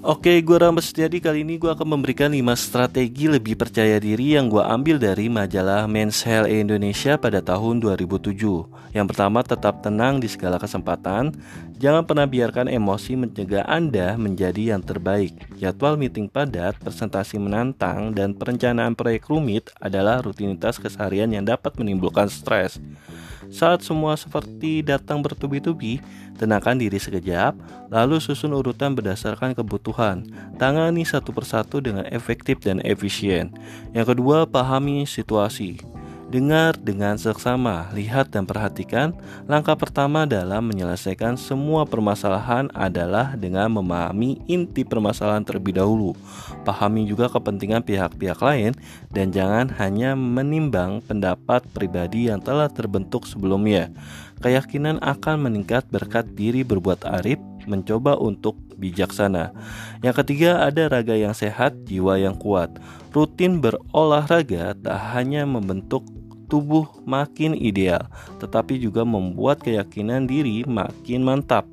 Oke, gue Rambas Setiadi kali ini gue akan memberikan 5 strategi lebih percaya diri yang gue ambil dari majalah Men's Health Indonesia pada tahun 2007. Yang pertama, tetap tenang di segala kesempatan. Jangan pernah biarkan emosi mencegah Anda menjadi yang terbaik. Jadwal meeting padat, presentasi menantang, dan perencanaan proyek rumit adalah rutinitas keseharian yang dapat menimbulkan stres. Saat semua seperti datang bertubi-tubi, tenangkan diri sekejap, lalu susun urutan berdasarkan kebutuhan. Tangani satu persatu dengan efektif dan efisien. Yang kedua, pahami situasi. Dengar dengan seksama, lihat dan perhatikan. Langkah pertama dalam menyelesaikan semua permasalahan adalah dengan memahami inti permasalahan terlebih dahulu. Pahami juga kepentingan pihak-pihak lain dan jangan hanya menimbang pendapat pribadi yang telah terbentuk sebelumnya. Keyakinan akan meningkat berkat diri berbuat arif, mencoba untuk bijaksana. Yang ketiga, ada raga yang sehat, jiwa yang kuat. Rutin berolahraga tak hanya membentuk tubuh makin ideal, tetapi juga membuat keyakinan diri makin mantap.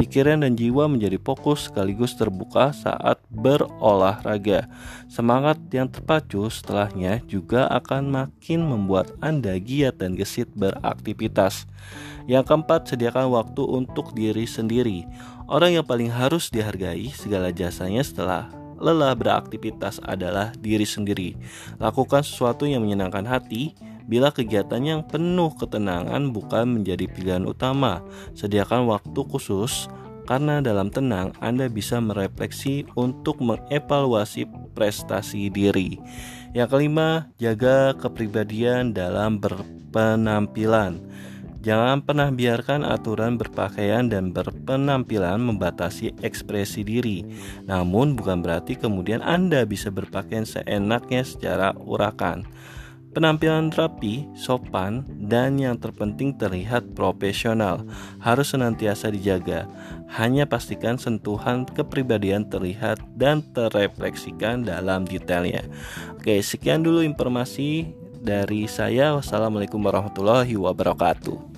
Pikiran dan jiwa menjadi fokus sekaligus terbuka saat berolahraga. Semangat yang terpacu setelahnya juga akan makin membuat Anda giat dan gesit beraktivitas. Yang keempat, sediakan waktu untuk diri sendiri. Orang yang paling harus dihargai segala jasanya setelah lelah beraktivitas adalah diri sendiri. Lakukan sesuatu yang menyenangkan hati, Bila kegiatan yang penuh ketenangan bukan menjadi pilihan utama, sediakan waktu khusus karena dalam tenang Anda bisa merefleksi untuk mengevaluasi prestasi diri. Yang kelima, jaga kepribadian dalam berpenampilan. Jangan pernah biarkan aturan berpakaian dan berpenampilan membatasi ekspresi diri. Namun bukan berarti kemudian Anda bisa berpakaian seenaknya secara urakan. Penampilan rapi, sopan, dan yang terpenting terlihat profesional harus senantiasa dijaga. Hanya pastikan sentuhan kepribadian terlihat dan terrefleksikan dalam detailnya. Oke, sekian dulu informasi dari saya. Wassalamualaikum warahmatullahi wabarakatuh.